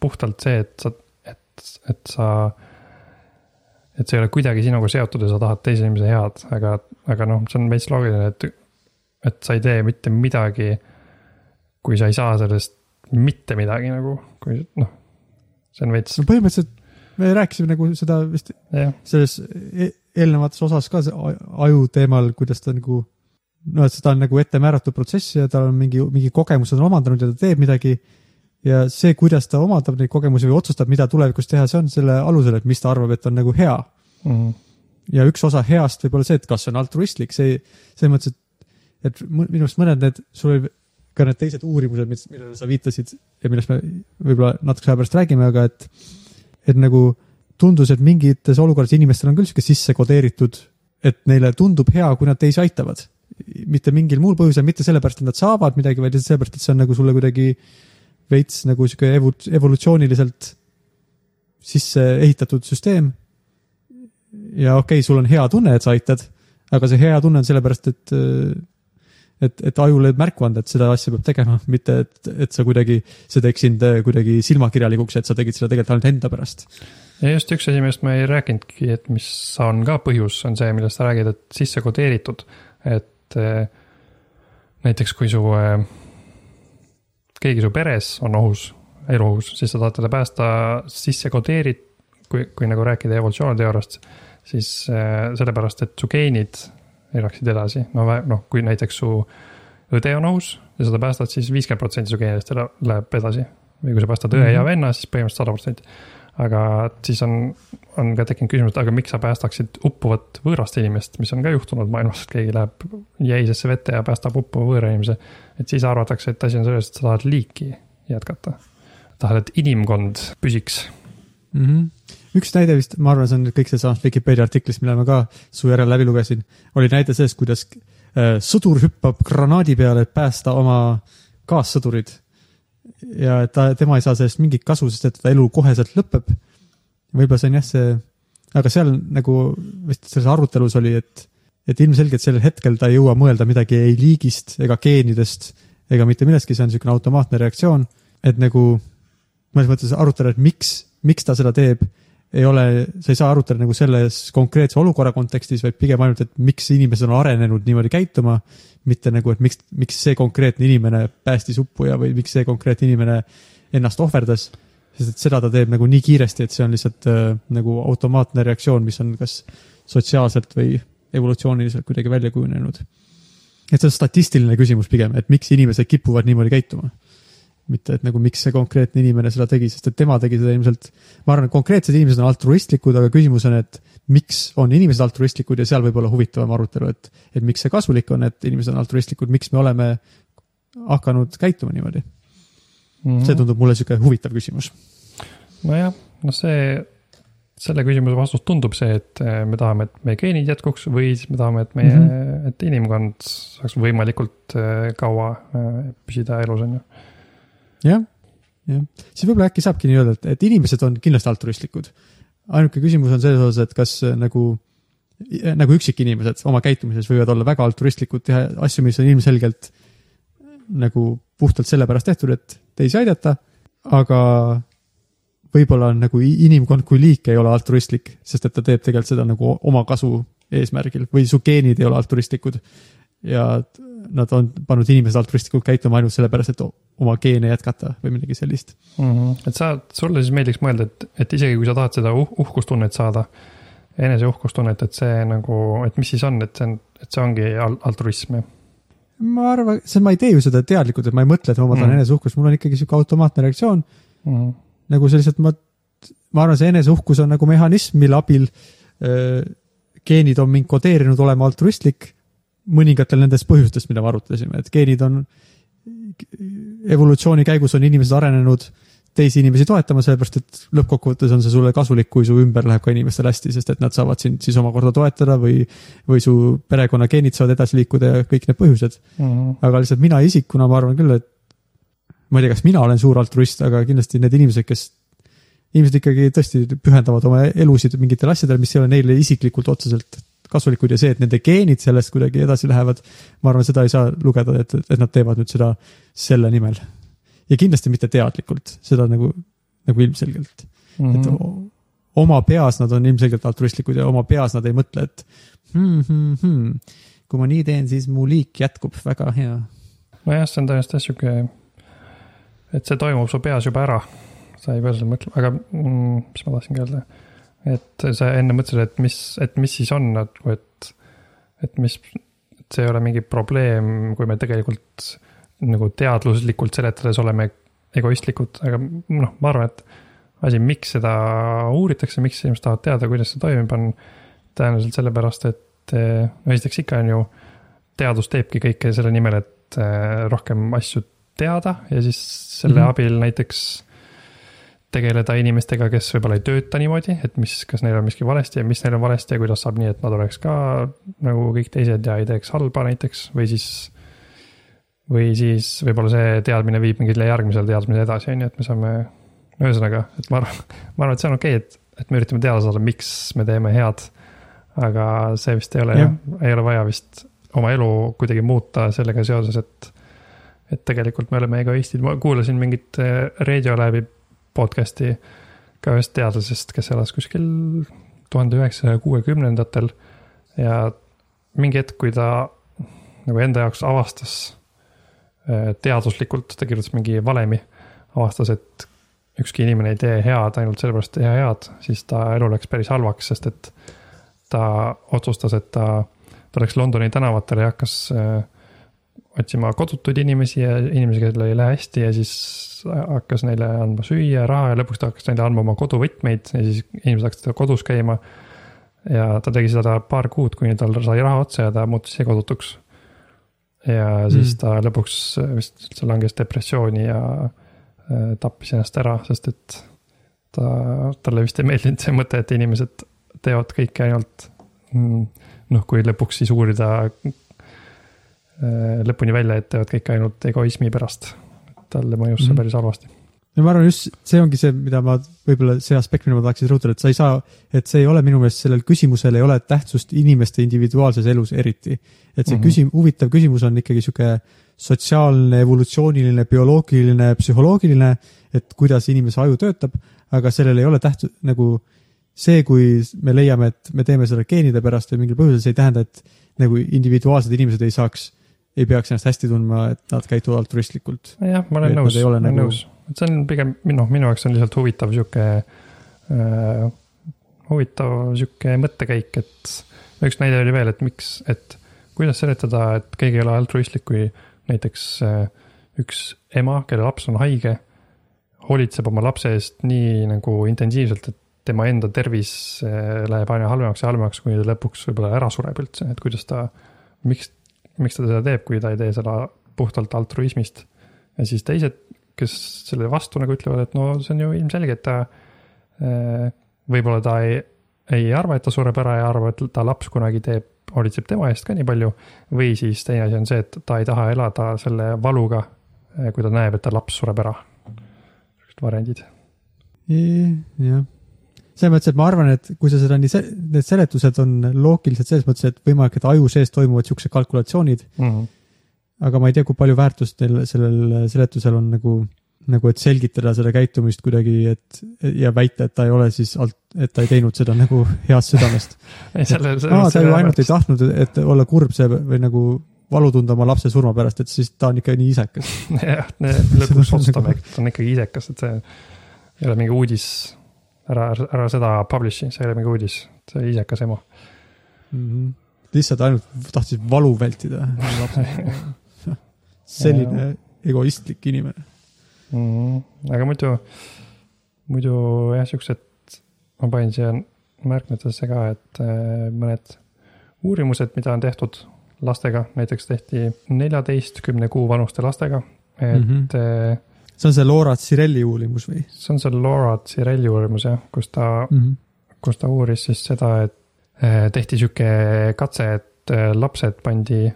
puhtalt see, et sa, et, et sa, et see ei ole kuidagi sinuga seotud ja sa tahad teise inimese head, aga, aga noh, see on veits loogiline, et, et sa ei tee mitte midagi, kui sa ei saa sellest mitte midagi nagu, kui noh, see on veits, no põhimõtteliselt me rääkisime nagu seda vist jah, selles e- eelnevates osas ka aju teemal, kuidas ta nagu noh, et seda on nagu ette määratud protsess ja tal on mingi, mingi kogemus on omandanud ja ta teeb midagi. Ja see, kuidas ta omandab neid kogemusi või otsustab, mida tulevikus teha, see on selle alusel, et mis ta arvab, et on nagu hea. Mhm. ja üks osa heast võib olla see, et kas see on altruistlik, see, selles mõttes, et, et minu arust mõned need, sul oli ka need teised uurimused, mis, millele sa viitasid ja millest me võib-olla natukese aja pärast räägime, aga et, et nagu tundus, et mingites olukordades inimestel on küll sihuke sisse kodeeritud, et neile tundub hea, kui nad teisi aitavad. mitte mingil muul põhjusel, mitte sellepärast, et nad saavad midagi, vaid sellepärast, et see on nagu sulle kuidagi veits nagu sihuke evu-, evolutsiooniliselt sisse ehitatud süsteem. ja okei okay,, sul on hea tunne, et sa aitad, aga see hea tunne on sellepärast, et et, et ajule märku anda, et seda asja peab tegema, mitte et, et sa kuidagi, see teeks sind kuidagi silmakirjalikuks, et sa tegid seda tegelikult ainult enda pärast. ja just üks asi, millest ma ei rääkinudki, et mis on ka põhjus, on see, millest sa räägid, et sisse kodeeritud, et eh, näiteks kui su eh,, keegi su peres on ohus, eluohus, siis sa tahad teda päästa sisse kodeerit-, kui, kui nagu rääkida evolutsiooniteooriast, siis eh, sellepärast, et su geenid elaksid edasi, no noh, kui näiteks su õde on ohus ja sa ta päästad, siis viiskümmend protsenti su geenidest läheb edasi. või kui sa päästad õe ja Mhm. venna, siis põhimõtteliselt sada protsenti aga siis on, on ka tekkinud küsimus, et aga miks sa päästaksid uppuvat võõrast inimest, mis on ka juhtunud maailmas, et keegi läheb jäisesse vette ja päästab uppuva võõra inimese. et siis arvatakse, et asi on selles, et sa tahad liiki jätkata. tahad, et inimkond püsiks. mm. -hmm. üks näide vist, ma arvan, see on kõik seesamast Vikipeedia artiklist, mille ma ka su järel läbi lugesin, oli näide sellest, kuidas äh, sõdur hüppab granaadi peale, et päästa oma kaassõdurid. ja ta, tema ei saa sellest mingit kasu, sest et ta elu koheselt lõpeb. Võib-olla see on jah, see, aga seal nagu vist selles arutelus oli, et, et ilmselgelt sellel hetkel ta ei jõua mõelda midagi ei liigist ega geenidest ega mitte millestki, see on niisugune automaatne reaktsioon, et nagu mõnes mõttes arutada, et miks, miks ta seda teeb, ei ole, sa ei saa arutada nagu selles konkreetse olukorra kontekstis, vaid pigem ainult, et miks inimesed on arenenud niimoodi käituma, mitte nagu, et miks, miks see konkreetne inimene päästis uppuja või miks see konkreetne inimene ennast ohverdas. Sest et seda ta teeb nagu nii kiiresti, et see on lihtsalt äh, nagu automaatne reaktsioon, mis on kas sotsiaalselt või evolutsiooniliselt kuidagi välja kujunenud. et see on statistiline küsimus pigem, et miks inimesed kipuvad niimoodi käituma mitte, et nagu miks see konkreetne inimene seda tegi, sest et tema tegi seda ilmselt, ma arvan, et konkreetsed inimesed on altruistlikud, aga küsimus on, et miks on inimesed altruistlikud ja seal võib olla huvitavam arutelu, et, et miks see kasulik on, et inimesed on altruistlikud, miks me oleme hakanud käituma niimoodi. Mhm. see tundub mulle sihuke huvitav küsimus. nojah, noh see, selle küsimuse vastus tundub see, et eh, me tahame, et meie geenid jätkuks või siis me tahame, et meie mm. -hmm. et inimkond saaks võimalikult eh, kaua eh, püsida elus, on ju. jah, jah, siis võib-olla äkki saabki nii öelda, et, et inimesed on kindlasti altruistlikud. ainuke küsimus on selles osas, et kas äh, nagu, nagu üksikinimesed oma käitumises võivad olla väga altruistlikud, teha asju, mis on ilmselgelt nagu puhtalt sellepärast tehtud, et teisi aidata, aga võib-olla on nagu inimkond kui liik ei ole altruistlik, sest et ta teeb tegelikult seda nagu oma kasu eesmärgil või su geenid ei ole altruistlikud. ja nad on pannud inimesed altruistlikult käituma ainult sellepärast, et oma geene jätkata või midagi sellist. mm. -hmm. et sa, sulle siis meeldiks mõelda, et, et isegi kui sa tahad seda uh uhkustunnet saada, enese uhkustunnet, et see nagu, et mis siis on, et see on, et see ongi al altruism jah ma arvan, see, ma ei tee ju seda teadlikult, et ma ei mõtle, et ma tahan Mm. eneseuhkust, mul on ikkagi sihuke automaatne reaktsioon mm. nagu see lihtsalt ma, ma arvan, see eneseuhkus on nagu mehhanism, mille abil öö, geenid on mind kodeerinud olema altruistlik mõningatel nendest põhjustest, mida me arutasime, et geenid on, evolutsiooni käigus on inimesed arenenud teisi inimesi toetama, sellepärast et lõppkokkuvõttes on see sulle kasulik, kui su ümber läheb ka inimestel hästi, sest et nad saavad sind siis omakorda toetada või, või su perekonna geenid saavad edasi liikuda ja kõik need põhjused. Mm -hmm. aga lihtsalt mina isikuna, ma arvan küll, et ma ei tea, kas mina olen suur altruist, aga kindlasti need inimesed, kes, inimesed ikkagi tõesti pühendavad oma elusid mingitele asjadele, mis ei ole neile isiklikult otseselt kasulikud ja see, et nende geenid sellest kuidagi edasi lähevad, ma arvan, seda ei saa lugeda, et, et nad teevad nüüd seda selle nimel. Ja kindlasti mitte teadlikult, seda nagu, nagu ilmselgelt, Mm et -hmm. o- oma peas nad on ilmselgelt altruistlikud ja oma peas nad ei mõtle, et hmm, hmm, hmm, kui ma nii teen, siis mu liik jätkub väga hea nojah, see on jah sihuke, et see toimub su peas juba ära. sa ei pea selle mõtlema, aga mm, mis ma tahtsingi öelda. et sa enne mõtlesid, et mis, et mis siis on nagu, et, et mis, et see ei ole mingi probleem, kui me tegelikult nagu teaduslikult seletades oleme egoistlikud, aga noh, ma arvan, et asi, miks seda uuritakse, miks inimesed tahavad teada, kuidas see toimib, on tõenäoliselt sellepärast, et no esiteks ikka on ju, teadus teebki kõike selle nimel, et eh, rohkem asju teada ja siis selle mm. -hmm. abil näiteks tegeleda inimestega, kes võib-olla ei tööta niimoodi, et mis, kas neil on miski valesti ja mis neil on valesti ja kuidas saab nii, et nad oleks ka nagu kõik teised ja ei teeks halba näiteks või siis või siis võib-olla see teadmine viib mingile järgmisele teadmisele edasi, on ju, et me saame, ühesõnaga, et ma arvan, ma arvan, et see on okei okay,, et, et me üritame teada saada, miks me teeme head. aga see vist ei ole ei ole vaja vist oma elu kuidagi muuta sellega seoses, et et tegelikult me oleme egoistid, ma kuulasin mingit eh, Radiolab'i podcast'i ka ühest teadlasest, kes elas kuskil tuhande üheksasaja kuuekümnendatel ja mingi hetk, kui ta nagu enda jaoks avastas teaduslikult, ta kirjutas mingi valemi, avastas, et ükski inimene ei tee head ainult sellepärast, et teha head, siis ta elu läks päris halvaks, sest et ta otsustas, et ta, ta läks Londoni tänavatele ja hakkas äh, otsima kodutuid inimesi ja inimesi, kellel ei lähe hästi ja siis hakkas neile andma süüa, raha ja lõpuks ta hakkas neile andma oma koduvõtmeid ja siis inimesed hakkasid kodus käima. ja ta tegi seda paar kuud, kuni tal sai raha otsa ja ta muutus ise kodutuks. Ja siis Mm. ta lõpuks vist üldse langes depressiooni ja äh, tappis ennast ära, sest et ta, talle vist ei meeldinud see mõte, et inimesed teevad kõike ainult mm, noh, kui lõpuks siis uurida äh, lõpuni välja, et teevad kõike ainult egoismi pärast. talle mõjus see Mhm. päris halvasti. Ja ma arvan just see ongi see, mida ma võib-olla see aspekt, mida ma tahaksin rõhutada, et sa ei saa, et see ei ole minu meelest sellel küsimusel ei ole tähtsust inimeste individuaalses elus eriti. et see mm. -hmm. küsim-, huvitav küsimus on ikkagi sihuke sotsiaalne, evolutsiooniline, bioloogiline, psühholoogiline, et kuidas inimese aju töötab, aga sellel ei ole tähtsus nagu see, kui me leiame, et me teeme seda geenide pärast või mingil põhjusel, see ei tähenda, et nagu individuaalsed inimesed ei saaks, ei peaks ennast hästi tundma, et nad käituvad altruistlikult. jah, ma olen nõus, ei ma ole olen nagu- nõus, et see on pigem minu, minu jaoks on lihtsalt huvitav sihuke äh,, huvitav sihuke mõttekäik, et üks näide oli veel, et miks, et kuidas seletada, et keegi ei ole altruistlik, kui näiteks äh, üks ema, kelle laps on haige, hoolitseb oma lapse eest nii nagu intensiivselt, et tema enda tervis äh, läheb aina halvemaks ja halvemaks, kuni ta lõpuks võib-olla ära sureb üldse, et kuidas ta, miks, miks ta seda teeb, kui ta ei tee seda puhtalt altruismist. ja siis teised, kes selle vastu nagu ütlevad, et no see on ju ilmselge, et ta äh, võib-olla ta ei, ei arva, et ta sureb ära ja arvab, et ta laps kunagi teeb, hoolitseb tema eest ka nii palju. või siis teine asi on see, et ta ei taha elada selle valuga, kui ta näeb, et ta laps sureb ära. sellised variandid. jah, selles mõttes, et ma arvan, et kui sa seda nii, need seletused on loogilised selles mõttes, et võimalik, et aju sees toimuvad siuksed kalkulatsioonid, Mm -hmm. Aga ma ei tea, kui palju väärtust neil sellel seletusel on nagu, nagu et selgitada seda käitumist kuidagi, et ja väita, et ta ei ole siis alt, et ta ei teinud seda nagu heast südamest. ei, selle, aa, ta ju ainult ei tahtnud, et olla kurb see või nagu valu tunda oma lapse surma pärast, et siis ta on ikka nii isekas. jah, lõpuks otsustame, et on ikkagi isekas, et see ei ole mingi uudis. ära, ära seda publish'i, see ei ole mingi uudis, see isekas emo. Mhm. lihtsalt ainult tahtis valu vältida. Selline egoistlik inimene. mm,. aga muidu, muidu jah, siuksed, ma panin siia märkmetesse ka, et äh, mõned uurimused, mida on tehtud lastega, näiteks tehti neljateistkümne kuu vanuste lastega, et mm. -hmm. see on see Laura Cirelli uurimus või see on see Laura Cirelli uurimus jah, kus ta mm? -hmm. kus ta uuris siis seda, et eh, tehti sihuke katse, et lapsed pandi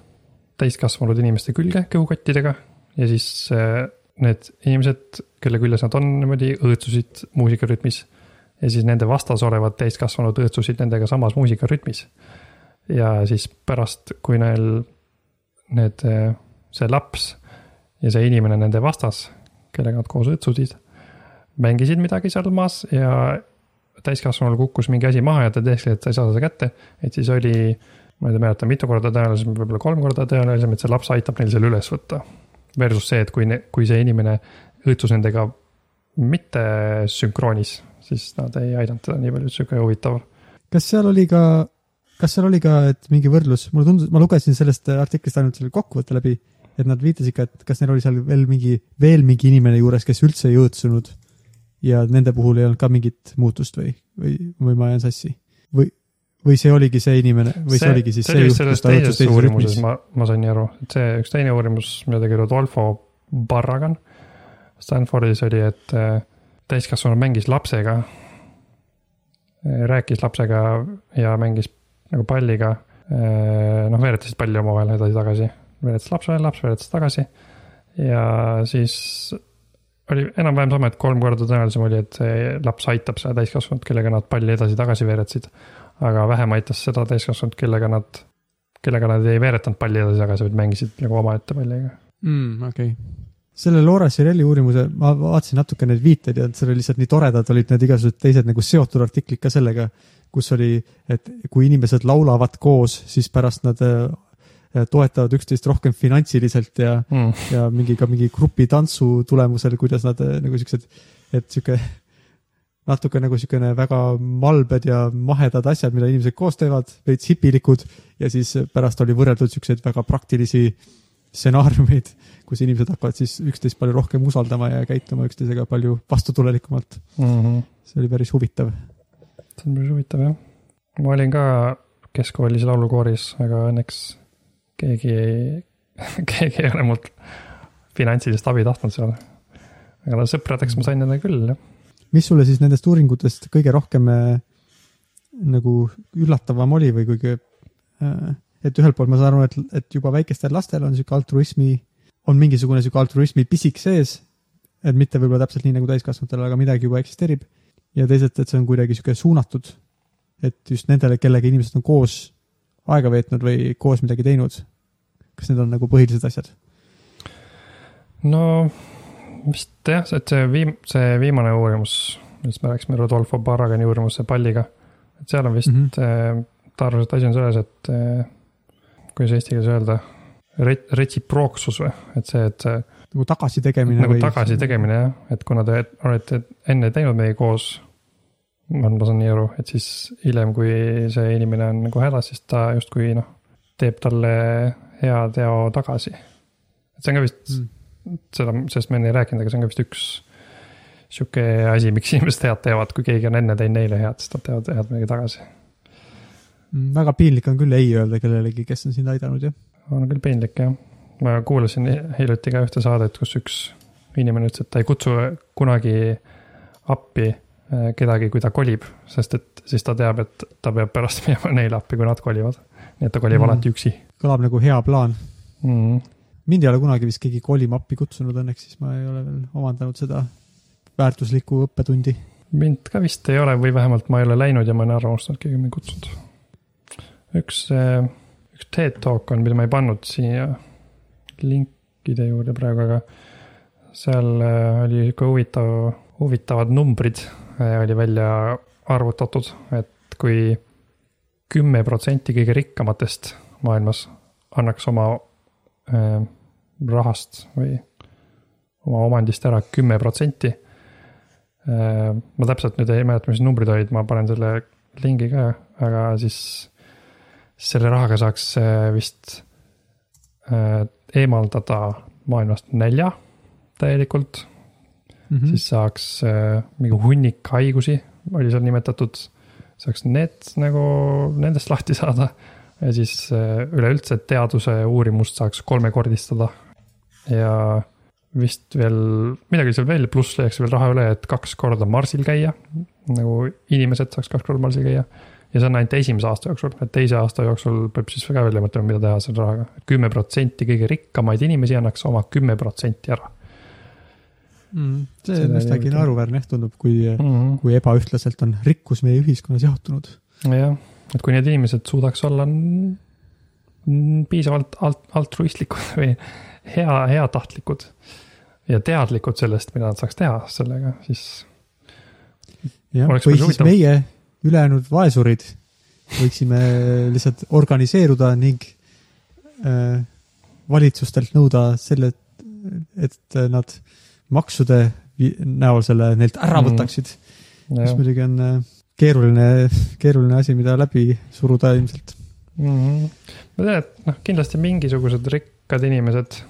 täiskasvanud inimeste külge kõhukottidega ja siis eh, need inimesed, kelle küljes nad on niimoodi, õõtsusid muusikarütmis. ja siis nende vastas olevad täiskasvanud õõtsusid nendega samas muusikarütmis. ja siis pärast, kui neil need, see laps ja see inimene nende vastas, kellega nad koos õõtsusid, mängisid midagi seal maas ja täiskasvanul kukkus mingi asi maha ja ta teadski, et ta ei saa seda kätte, et siis oli, ma ei mäleta, mitu korda tõenäolisem, võib-olla kolm korda tõenäolisem, et see laps aitab neil selle üles võtta. Versus see, et kui, kui see inimene õõtsus nendega mitte sünkroonis, siis nad ei aidanud teda nii palju, sihuke huvitav. kas seal oli ka, kas seal oli ka, et mingi võrdlus, mulle tundus, ma lugesin sellest artiklist ainult selle kokkuvõtte läbi, et nad viitasid ka, et kas neil oli seal veel mingi, veel mingi inimene juures, kes üldse ei õõtsunud ja nende puhul ei olnud ka mingit muutust või, või, või ma jään sassi? või, või see oligi see inimene või see, see oligi siis see, see juht, kus ta õõtsus teises rütmis? ma, ma sain nii aru, et see üks teine uurimus, mida tegi Rodolfo Barragan Stanfordis oli, et äh, täiskasvanu mängis lapsega. rääkis lapsega ja mängis nagu palliga. noh, veeretasid palli omavahel edasi-tagasi, veeretas laps veel, laps veeretas tagasi. ja siis oli enam-vähem sama, et kolm korda tõenäolisem oli, et see laps aitab seda täiskasvanut, kellega nad palli edasi-tagasi veeretasid. aga vähem aitas seda täiskasvanut, kellega nad, kellega nad ei veeretanud palli edasi-tagasi, vaid mängisid nagu omaette palliga. mm,. okei okay.. selle Laura Cirelli uurimuse, ma vaatasin natuke neid viiteid ja seal oli lihtsalt nii toredad olid need igasugused teised nagu seotud artiklid ka sellega, kus oli, et kui inimesed laulavad koos, siis pärast nad äh, toetavad üksteist rohkem finantsiliselt ja, Mm. ja mingi ka mingi grupitantsu tulemusel, kuidas nad äh, nagu siuksed, et sihuke natuke nagu siukene väga malbed ja mahedad asjad, mida inimesed koos teevad, veits hipilikud ja siis pärast oli võrreldud siukseid väga praktilisi stsenaariumeid, kus inimesed hakkavad siis üksteist palju rohkem usaldama ja käituma üksteisega palju vastutulelikumalt. Mm -hmm. see oli päris huvitav. see on päris huvitav jah. ma olin ka keskkoolis laulukooris, aga õnneks keegi keegi ei ole mult finantsilist abi tahtnud seal. aga no sõpradeks ma sain nendega küll jah. mis sulle siis nendest uuringutest kõige rohkem äh, nagu üllatavam oli või kõige äh,, et ühelt poolt ma saan aru, et, et juba väikestel lastel on sihuke altruismi, on mingisugune sihuke altruismi pisik sees, et mitte võib-olla täpselt nii nagu täiskasvanutel, aga midagi juba eksisteerib. ja teisalt, et see on kuidagi sihuke suunatud, et just nendele, kellega inimesed on koos aega veetnud või koos midagi teinud. Kas need on nagu põhilised asjad? no vist jah, et see viim-, see viimane uurimus, millest me rääkisime, Rodolfo Barragani uurimus, see palliga. et seal on vist mm. -hmm. ta arvas, et asi on selles, et eh, kuidas eesti keeles öelda, retsiprooksus või, et see, et see nagu tagasitegemine nagu või? tagasitegemine jah, et kuna te olete enne teinud midagi koos, ma saan nii aru, et siis hiljem, kui see inimene on nagu hädas, siis ta justkui noh, teeb talle hea teo tagasi. et see on ka vist Mm. seda, sellest me enne ei rääkinud, aga see on ka vist üks sihuke asi, miks inimesed head teevad, kui keegi on enne teinud neile head, siis nad teevad head midagi tagasi. Mm, väga piinlik on küll ei öelda kellelegi, kes on sind aidanud, jah. on küll piinlik jah. ma kuulasin hiljuti ka ühte saadet, kus üks inimene ütles, et ta ei kutsu kunagi appi eh, kedagi, kui ta kolib, sest et siis ta teab, et ta peab pärast minema neile appi, kui nad kolivad. Et ta kolib Mm. alati üksi kõlab nagu hea plaan. mm.. mind ei ole kunagi vist keegi kolima appi kutsunud, õnneks siis ma ei ole veel omandanud seda väärtuslikku õppetundi. mind ka vist ei ole või vähemalt ma ei ole läinud ja ma olen ära unustanud, keegi mind kutsunud. üks, üks TED Talk on, mida ma ei pannud siia linkide juurde praegu, aga seal äh, oli sihuke huvitav, huvitavad numbrid äh, oli välja arvutatud, et kui kümme protsenti kõige rikkamatest maailmas annaks oma äh, rahast või oma omandist ära kümme protsenti. ma täpselt nüüd ei mäleta, mis numbrid olid, ma panen selle lingi ka, aga siis selle rahaga saaks äh, vist äh, eemaldada maailmast nälja täielikult mm. -hmm. siis saaks äh, mingi hunnik haigusi, oli seal nimetatud. Saaks need nagu nendest lahti saada ja siis äh, üleüldse teaduse uurimust saaks kolmekordistada. ja vist veel midagi seal veel, pluss leiaks veel raha üle, et kaks korda Marsil käia. nagu inimesed saaks kaks korda Marsil käia. ja see on ainult esimese aasta jooksul, et teise aasta jooksul peab siis ka välja mõtlema, mida teha selle rahaga. kümme protsenti kõige rikkamaid inimesi annaks oma kümme protsenti ära mm,. see on juhtu. naeruväärne jah, tundub, kui, mm. -hmm. kui ebaühtlaselt on rikkus meie ühiskonnas jaotunud. jah, et kui need inimesed suudaks olla piisavalt alt-, altruistlikud või hea, heatahtlikud ja teadlikud sellest, mida nad saaks teha sellega, siis jah, või siis huvitav. meie ülejäänud vaesurid võiksime lihtsalt organiseeruda ning äh, valitsustelt nõuda selle, et nad maksude näol selle neilt ära Mm. võtaksid mm., mis muidugi on äh, keeruline, keeruline asi, mida läbi suruda ilmselt. mm. -hmm. ma tean, et noh, kindlasti mingisugused rikkad inimesed,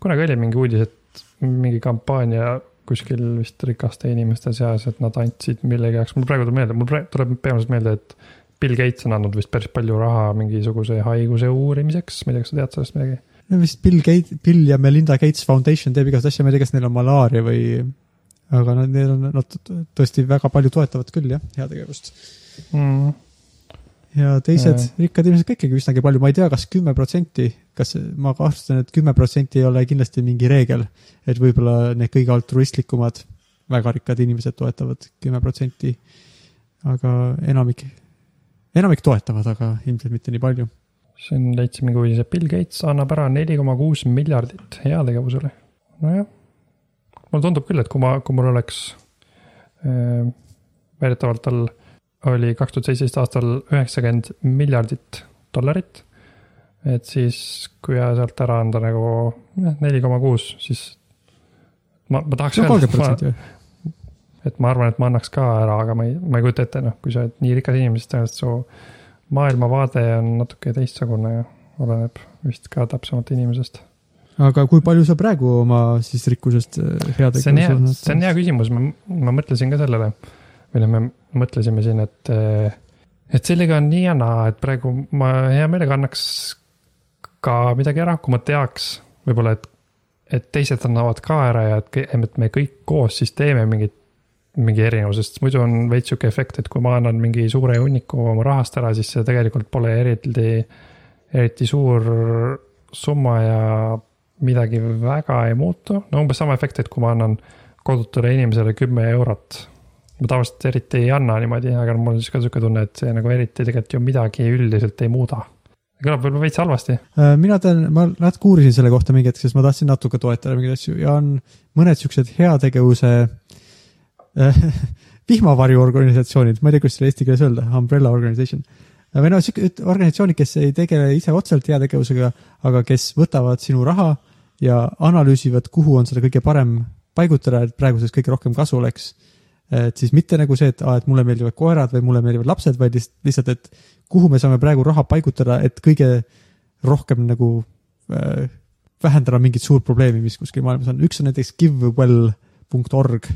kunagi oli mingi uudis, et mingi kampaania kuskil vist rikaste inimeste seas, et nad andsid millegi jaoks, mul praegu tuleb meelde, mul praegu tuleb peamiselt meelde, et Bill Gates on andnud vist päris palju raha mingisuguse haiguse uurimiseks, ma ei tea, kas sa tead sellest midagi? No vist Bill Gates, Bill ja Melinda Gates Foundation teeb igast asja, ma ei tea, kas neil on malaaria või, aga nad, neil on, nad tõesti väga palju toetavad küll jah, heategevust. Mm. ja teised Jaa. rikkad inimesed ka ikkagi üsnagi palju, ma ei tea, kas kümme protsenti, kas ma kahtlustan, et kümme protsenti ei ole kindlasti mingi reegel, et võib-olla need kõige altruistlikumad väga rikkad inimesed toetavad kümme protsenti. aga enamik, enamik toetavad, aga ilmselt mitte nii palju. Siin leidsin mingi uudise, Bill Gates annab ära neli koma kuus miljardit heategevusele. nojah, mulle tundub küll, et kui ma, kui mul oleks äh,, väidetavalt tal oli kaks tuhat seitseteist aastal üheksakümmend miljardit dollarit. et siis, kui sealt ära anda nagu neli koma kuus, siis ma, ma tahaks see on kolmkümmend öelda, protsenti või? et ma arvan, et ma annaks ka ära, aga ma ei, ma ei kujuta ette, noh, kui sa oled nii rikas inimene, siis tõenäoliselt su maailmavaade on natuke teistsugune ja oleneb vist ka täpsemalt inimesest. aga kui palju sa praegu oma siis rikkusest äh, heategevuse see on hea, see on hea küsimus, ma, ma mõtlesin ka sellele või noh, me mõtlesime siin, et, et sellega on nii ja naa, et praegu ma hea meelega annaks ka midagi ära, kui ma teaks võib-olla, et, et teised annavad ka ära ja et, et me kõik koos siis teeme mingit, mingi erinevuse, sest muidu on veits sihuke efekt, et kui ma annan mingi suure hunniku oma rahast ära, siis see tegelikult pole eriti, eriti suur summa ja midagi väga ei muutu. no umbes sama efekt, et kui ma annan kodutule inimesele kümme eurot. ma tavaliselt eriti ei anna niimoodi, aga mul on siis ka sihuke tunne, et see nagu eriti tegelikult ju midagi üldiselt ei muuda. kõlab võib-olla veits halvasti. Äh, mina tean, ma natuke uurisin selle kohta mingi hetk, sest ma tahtsin natuke toetada mingeid asju ja on mõned siuksed heategevuse äh, vihmavarjuorganisatsioonid, ma ei tea, kuidas selle eesti keeles öelda, umbrella organization. või noh, siuke organisatsioonid, kes ei tegele ise otseselt heategevusega, aga kes võtavad sinu raha ja analüüsivad, kuhu on seda kõige parem paigutada, et praeguseks kõige rohkem kasu oleks. et siis mitte nagu see, et aa, et mulle meeldivad koerad või mulle meeldivad lapsed, vaid lihtsalt, et kuhu me saame praegu raha paigutada, et kõige rohkem nagu äh, vähendada mingit suurt probleemi, mis kuskil maailmas on. üks on näiteks givewell.org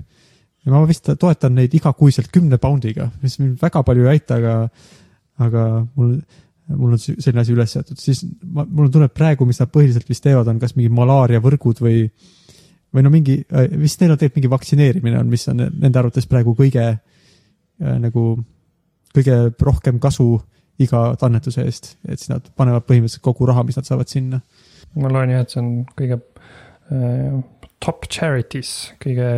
ja ma vist toetan neid igakuiselt kümne poundiga, mis mind väga palju ei aita, aga, aga mul, mul on selline asi üles seatud, siis ma, mulle tuleb praegu, mis nad põhiliselt vist teevad, on kas mingi malaariavõrgud või, või no mingi, vist neil on tegelikult mingi vaktsineerimine on, mis on nende arvates praegu kõige äh, nagu, kõige rohkem kasu iga annetuse eest, et siis nad panevad põhimõtteliselt kogu raha, mis nad saavad sinna. ma loen jah, et see on kõige äh, top charities, kõige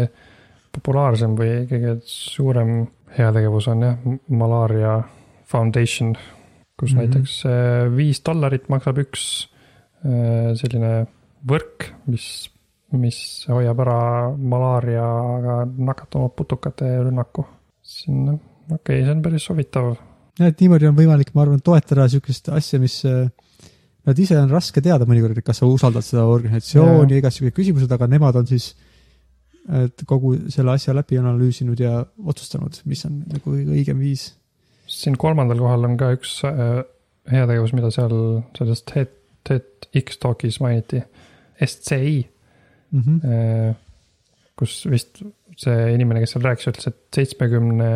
populaarsem või kõige suurem heategevus on jah, Malaaria Foundation, kus mm. -hmm. näiteks äh, viis dollarit maksab üks äh, selline võrk, mis, mis hoiab ära malaariaga nakatunud putukate rünnaku. see on, okei okay,, see on päris huvitav. jah, et niimoodi on võimalik, ma arvan, toetada niisugust asja, mis äh, nad ise on raske teada mõnikord, kas sa usaldad seda organisatsiooni, igasugused küsimused, aga nemad on siis et kogu selle asja läbi analüüsinud ja otsustanud, mis on nagu kõige õigem viis. siin kolmandal kohal on ka üks äh, heategevus, mida seal sellest TED, TEDx talk'is mainiti, SCI, Mm -hmm. Äh, kus vist see inimene, kes seal rääkis, ütles, et seitsmekümne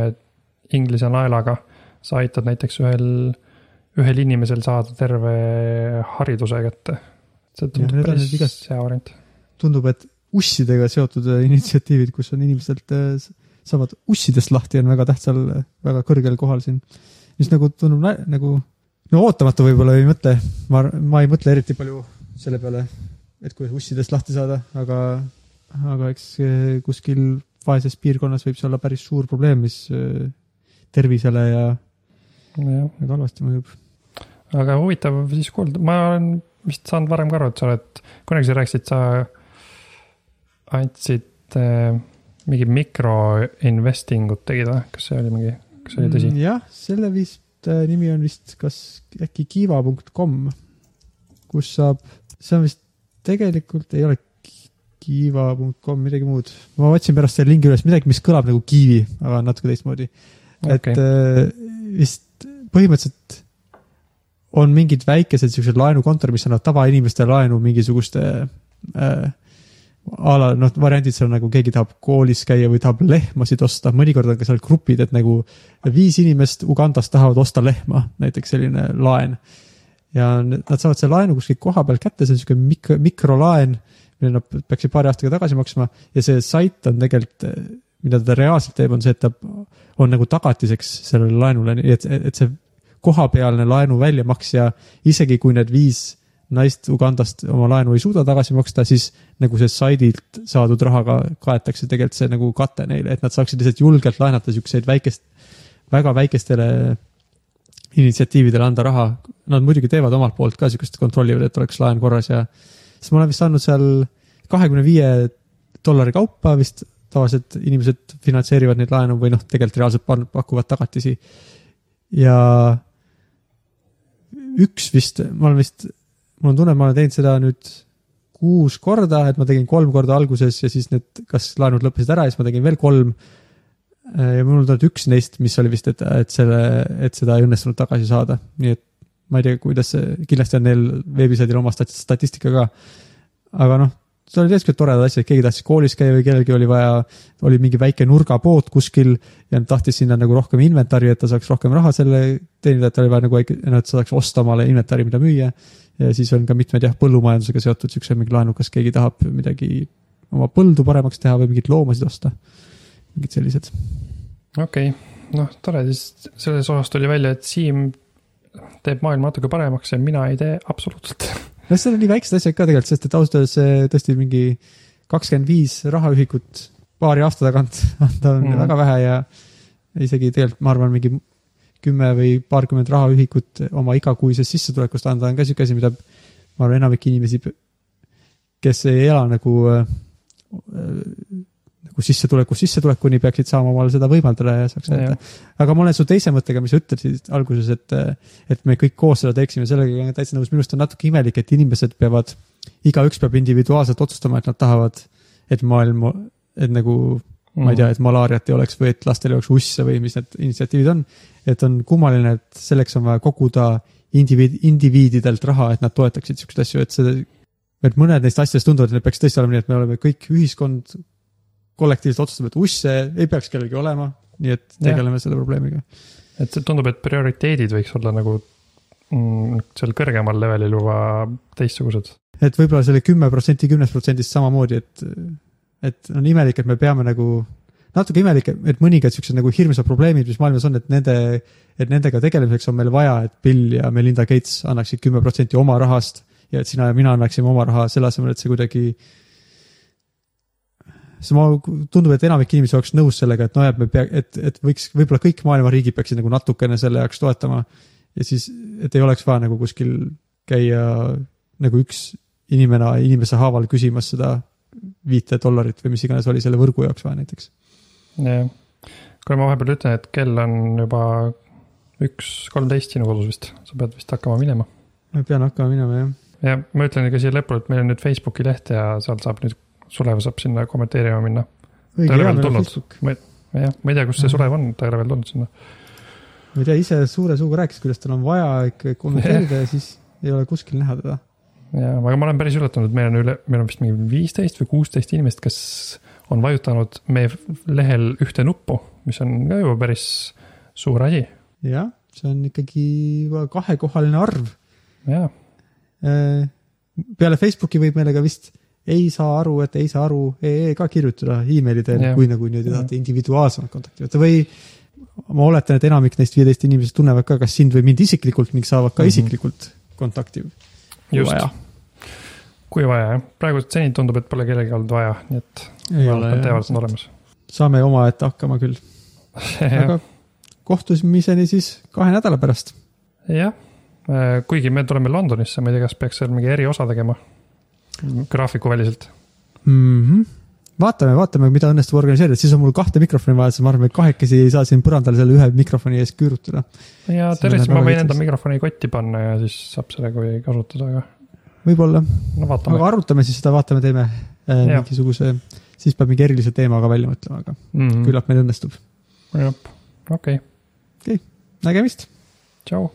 inglise naelaga sa aitad näiteks ühel, ühel inimesel saada terve hariduse kätte. see tundub on päris hea variant. tundub, et ussidega seotud äh, initsiatiivid, kus on inimestelt, saavad ussidest lahti, on väga tähtsal, väga kõrgel kohal siin. mis nagu tundub nagu, no ootamatu võib-olla ei mõtle, ma, ma ei mõtle eriti palju selle peale, et kuidas ussidest lahti saada, aga, aga eks kuskil vaeses piirkonnas võib see olla päris suur probleem, mis tervisele ja väga halvasti mõjub. aga huvitav siis kuulda, ma olen vist saanud varem ka aru, et sa oled, kunagi sa rääkisid, sa andsid äh, mingi mikroinvesting ut tegid või, kas see oli mingi, kas see oli tõsi? Mm, jah, selle vist äh, nimi on vist kas äkki kiva.com, kus saab, see on vist tegelikult ei ole ki- kiva.com, midagi muud. ma otsin pärast selle lingi üles, midagi, mis kõlab nagu kiivi, aga natuke teistmoodi. et okei, äh, vist põhimõtteliselt on mingid väikesed siuksed laenukontorid, mis annavad tavainimestele laenu mingisuguste äh, a la noh, variandid seal nagu keegi tahab koolis käia või tahab lehmasid osta, mõnikord on ka seal grupid, et nagu viis inimest Ugandast tahavad osta lehma, näiteks selline laen. ja nad saavad selle laenu kuskilt koha pealt kätte, see on sihuke mikro, mikrolaen, mille nad peaksid paari aastaga tagasi maksma ja see sait on tegelikult, mida ta reaalselt teeb, on see, et ta on nagu tagatiseks sellele laenule, nii et, et see kohapealne laenu väljamaksja, isegi kui need viis naist Ugandast oma laenu ei suuda tagasi maksta, siis nagu see saidilt saadud rahaga kaetakse tegelikult see nagu kate neile, et nad saaksid lihtsalt julgelt laenata siukseid väikest, väga väikestele initsiatiividele anda raha. Nad muidugi teevad omalt poolt ka siukest, kontrollivad, et oleks laen korras ja siis ma olen vist andnud seal kahekümne viie dollari kaupa vist tavaliselt inimesed finantseerivad neid laenu või noh, tegelikult reaalselt pakuvad tagatisi. ja üks vist, ma olen vist, mul on tunne, et ma olen teinud seda nüüd kuus korda, et ma tegin kolm korda alguses ja siis need, kas laenud lõppesid ära ja siis ma tegin veel kolm. ja mul tulnud üks neist, mis oli vist, et, et selle, et seda ei õnnestunud tagasi saada, nii et ma ei tea, kuidas see, kindlasti on neil veebisaidil oma stat- statistika ka. aga noh, see oli tegelikult toredad asjad, keegi tahtis koolis käia või kellelgi oli vaja, oli mingi väike nurgapood kuskil ja tahtis sinna nagu rohkem inventari, et ta saaks rohkem raha selle teenida, et tal oli vaja nagu väike, et ta saaks osta omale inventari, mida müüa. ja siis on ka mitmed jah, põllumajandusega seotud siukse mingi laenud, kas keegi tahab midagi oma põldu paremaks teha või mingeid loomasid osta. mingid sellised. okei, noh, tore, siis selles osas tuli välja, et Siim teeb maailma natuke paremaks ja mina ei tee absoluutselt. noh, seal on nii väiksed asjad ka tegelikult, sest et ausalt öeldes tõesti mingi kakskümmend viis rahaühikut paari aasta tagant anda on mm. väga vähe ja isegi tegelikult ma arvan, mingi kümme või paarkümmend rahaühikut oma igakuisest sissetulekust anda on ka sihuke asi, mida ma arvan, enamik inimesi, kes ei ela nagu nagu sissetulekust sissetulekuni peaksid saama omale seda võimaldada ja saaks näidata. aga ma olen su teise mõttega, mis sa ütlesid alguses, et, et me kõik koos seda teeksime, sellega olen täitsa nõus, minu arust on natuke imelik, et inimesed peavad, igaüks peab individuaalselt otsustama, et nad tahavad, et maailm, et nagu ma ei tea, et malaariat ei oleks või et lastel ei oleks usse või mis need initsiatiivid on. et on kummaline, et selleks on vaja koguda indiviid, indiviididelt raha, et nad toetaksid siukseid asju, et see, et mõned neist asjadest tunduvad, et need peaks tõesti olema nii, et me oleme kõik ühiskond kollektiivselt otsustab, et usse ei peaks kellelgi olema, nii et tegeleme selle probleemiga. et see tundub, et prioriteedid võiks olla nagu mm, seal kõrgemal levelil juba teistsugused. et võib-olla selle kümme protsenti kümnest protsendist samamoodi, et, et on imelik, et me peame nagu, natuke imelik, et mõningad siuksed nagu hirmsad probleemid, mis maailmas on, et nende, et nendega tegelemiseks on meil vaja, et Bill ja Melinda Gates annaksid kümme protsenti oma rahast ja et sina ja mina annaksime oma raha selle asemel, et see kuidagi siis ma, tundub, et enamik inimesi oleks nõus sellega, et noh, et me pea, et, et võiks, võib-olla kõik maailma riigid peaksid nagu natukene selle jaoks toetama. ja siis, et ei oleks vaja nagu kuskil käia nagu üks inimene, inimese haaval küsimas seda viite dollarit või mis iganes oli selle võrgu jaoks vaja näiteks. jah, kuule ma vahepeal ütlen, et kell on juba üks kolmteist sinu kodus vist, sa pead vist hakkama minema. ma pean hakkama minema jah. ja ma ütlen ka siia lõpule, et meil on nüüd Facebooki leht ja seal saab nüüd, Sulev saab sinna kommenteerima minna. Ta ei ole veel tulnud. Facebook. jah, ma ei tea, kus see. Sulev on, ta ei ole veel tulnud sinna. ma ei tea, ise suure suuga rääkis, kuidas tal on vaja ikka kommenteerida ja siis ei ole kuskil näha teda. ja, aga ma olen päris üllatunud, meil on üle, meil on vist mingi viisteist või kuusteist inimest, kes on vajutanud meie lehel ühte nuppu, mis on ka juba päris suur asi. jah, see on ikkagi juba kahekohaline arv. ja, peale Facebooki võib meile ka vist ei saa aru, et ei saa aru ee ka kirjutada emaili teel kui nagu niimoodi tahate individuaalsemalt kontakti võtta. Või ma oletan, et enamik neist viieteist inimesest tunnevad ka kas sind või mind isiklikult ning saavad ka Mhm. isiklikult kontakti. just, kui vaja jah, praegu seni tundub, et pole kellelgi olnud vaja, nii et nad teavad, ole et, on olemas. saame omaette hakkama küll, aga kohtumiseni siis kahe nädala pärast. jah, kuigi me tuleme Londonisse, ma ei tea, kas peaks seal mingi eriosa tegema, graafikuväliselt. mm. -hmm. vaatame, vaatame, mida õnnestub organiseerida, siis on mul kahte mikrofoni vaja, sest ma arvan, et kahekesi ei saa siin põrandal selle ühe mikrofoni ees küürutada. ja tervist, ma võin enda mikrofoni kotti panna ja siis saab sellega kasutada, aga võib-olla, no aga. arutame siis seda, vaatame, teeme äh, mingisuguse, siis peab mingi erilise teema ka välja mõtlema, aga mm -hmm. küllap meil õnnestub. jah, okei okay., nägemist. tšau